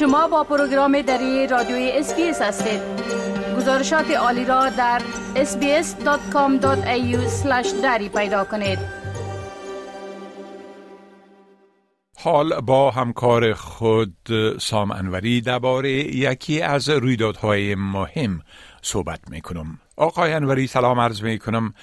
شما با پروگرام دری رادیوی SBS هستید. گزارشات عالی را در sbs.com.au دری پیدا کنید. حال با همکار خود سام انوری درباره یکی از رویدادهای مهم صحبت می کنم آقای انوری سلام عرض می کنم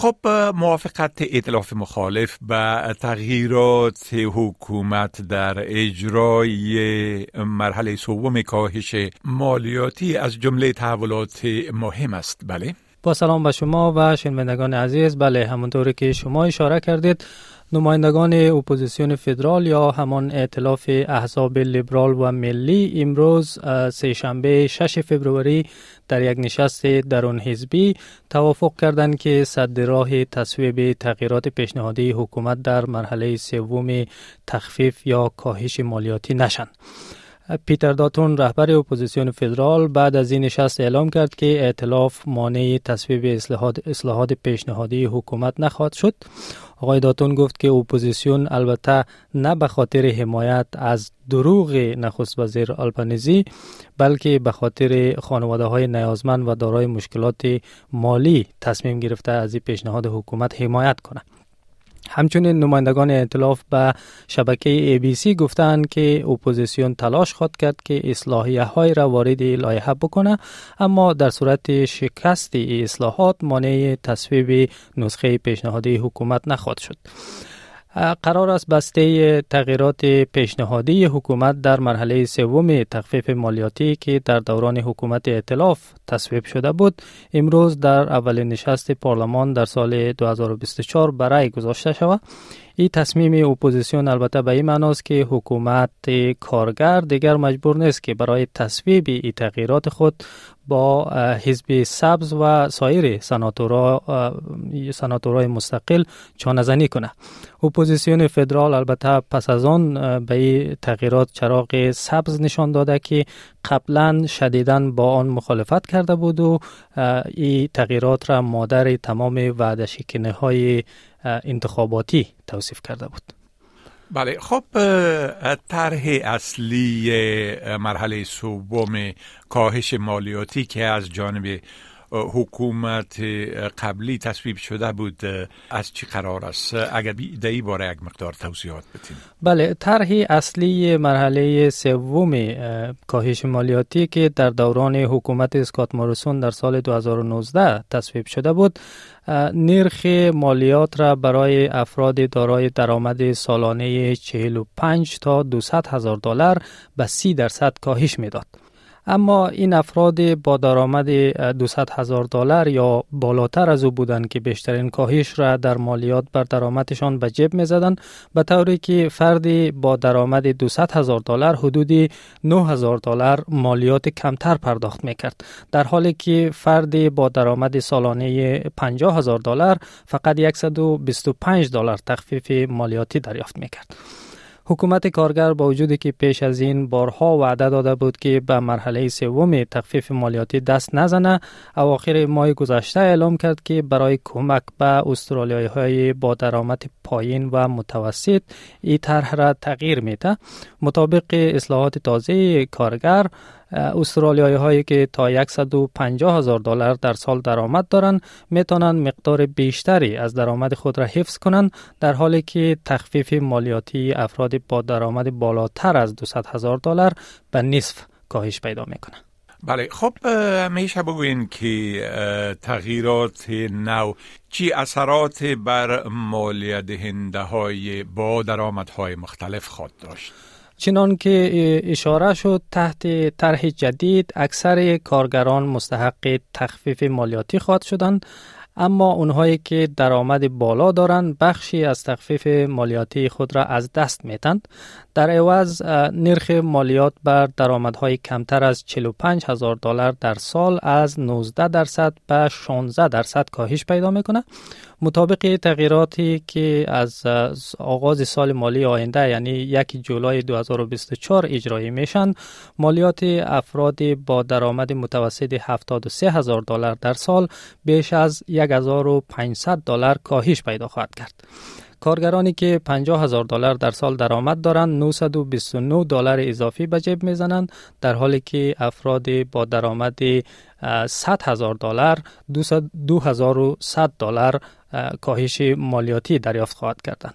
خب موافقت ائتلاف مخالف به تغییرات حکومت در اجرای مرحله سوم کاهش مالیاتی از جمله تحولات مهم است. بله؟ با سلام به شما و شنوندگان عزیز بله همونطوری که شما اشاره کردید نمایندگان اپوزیسیون فدرال یا همان ائتلاف احزاب لیبرال و ملی امروز سهشنبه 6 فوریه در یک نشست درون حزبی توافق کردند که سد راه تصویب تغییرات پیشنهادی حکومت در مرحله سوم تخفیف یا کاهش مالیاتی نشند. پیتر داتون رهبر اپوزیسیون فدرال بعد از این نشست اعلام کرد که ائتلاف مانع تصویب اصلاحات, اصلاحات پیشنهادی حکومت نخواهد شد. آقای داتون گفت که اپوزیسیون البته نه به خاطر حمایت از دروغ نخست وزیر آلبانیزی بلکه به خاطر خانواده های نیازمند و دارای مشکلات مالی تصمیم گرفته از این پیشنهاد حکومت حمایت کنند همچنین نمایندگان ائتلاف به شبکه سی گفتند که اپوزیسیون تلاش خواهد کرد که اصلاحیه های را وارد لایحه بکنه اما در صورت شکست اصلاحات مانع تصویب نسخه پیشنهادی حکومت نخواهد شد. قرار است بسته تغییرات پیشنهادی حکومت در مرحله سوم تخفیف مالیاتی که در دوران حکومت ائتلاف تصویب شده بود امروز در اولین نشست پارلمان در سال 2024 به رای گذاشته شود. این تصمیم اپوزیسیون البته به این معناست که حکومت کارگر دیگر مجبور نیست که برای تصویب این تغییرات خود با حزب سبز و سایر سناتورای مستقل چانزنی کنه. اپوزیسیون فدرال البته پس از آن به این تغییرات چراغ سبز نشان داده که قبلا شدیدن با آن مخالفت کرده بود و این تغییرات را مادر تمام وعده های انتخاباتی توصیف کرده بود. بله خب طرح اصلی مرحله سوم کاهش مالیاتی که از جانب حکومت قبلی تصویب شده بود از چی قرار است اگر در این باره یک مقدار توضیحات بتین بله طرح اصلی مرحله سوم کاهش مالیاتی که در دوران حکومت اسکات مورسون در سال 2019 تصویب شده بود نرخ مالیات را برای افراد دارای درآمد سالانه 45 تا 200 هزار دلار به 30 درصد کاهش می‌داد. اما این افراد با درآمد 200 هزار دلار یا بالاتر از او بودند که بیشترین کاهش را در مالیات بر درآمدشان به جیب می زدن به طوری که فردی با درآمد 200 هزار دلار حدود 9 هزار دلار مالیات کمتر پرداخت می کرد در حالی که فردی با درآمد سالانه 50 هزار دلار فقط 125 دلار تخفیف مالیاتی دریافت می کرد حکومت کارگر با وجودی که پیش از این بارها وعده داده بود که به مرحله سوم تخفیف مالیاتی دست نزنه اواخر ماه گذشته اعلام کرد که برای کمک به استرالیایی های با درآمد پایین و متوسط این طرح را تغییر میده. مطابق اصلاحات تازه کارگر استرالیایی هایی که تا 150 هزار دلار در سال درآمد دارند می‌تونن مقدار بیشتری از درآمد خود را حفظ کنند در حالی که تخفیف مالیاتی افراد با درآمد بالاتر از 200 هزار دلار به نصف کاهش پیدا می‌کنه بله خب میشه بگوین که تغییرات نو چی اثرات بر مالیه دهنده های با درآمدهای مختلف خواهد داشت؟ چنان که اشاره شد تحت طرح جدید اکثر کارگران مستحق تخفیف مالیاتی خواهد شدند. اما اونهایی که درآمد بالا دارند بخشی از تخفیف مالیاتی خود را از دست میتند در عوض نرخ مالیات بر درآمدهای کمتر از 45 هزار دلار در سال از 19 درصد به 16 درصد کاهش پیدا می‌کنه مطابق تغییراتی که از آغاز سال مالی آینده یعنی یک جولای 2024 اجرایی میشن مالیات افراد با درآمد متوسط 73 هزار دلار در سال بیش از 1500 دلار کاهش پیدا خواهد کرد. کارگرانی که 50 هزار دلار در سال درآمد دارند 929 دلار اضافی به جیب می‌زنند در حالی که افراد با درآمد 100 هزار دلار 2100 دلار کاهش مالیاتی دریافت خواهد کردند.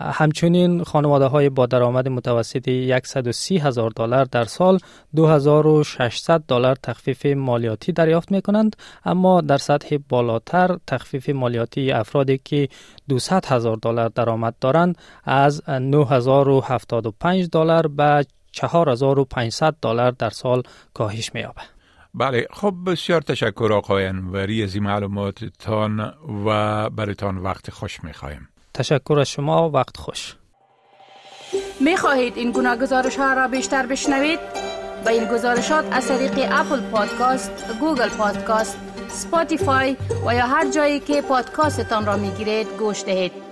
همچنین خانواده های با درآمد متوسط 130 هزار دلار در سال 2600 دلار تخفیف مالیاتی دریافت می کنند اما در سطح بالاتر تخفیف مالیاتی افرادی که 200 هزار دلار درآمد دارند از 9075 دلار به 4500 دلار در سال کاهش می یابد. بله خب بسیار تشکر آقای انوری از این معلوماتتان و برایتان وقت خوش می خواهیم. تشکر از شما وقت خوش می خواهید این گونه گزارش ها را بیشتر بشنوید؟ با این گزارشات از طریق Apple Podcast، Google Podcast، Spotify و یا هر جایی که پادکاستتان را می گیرید گوش دهید.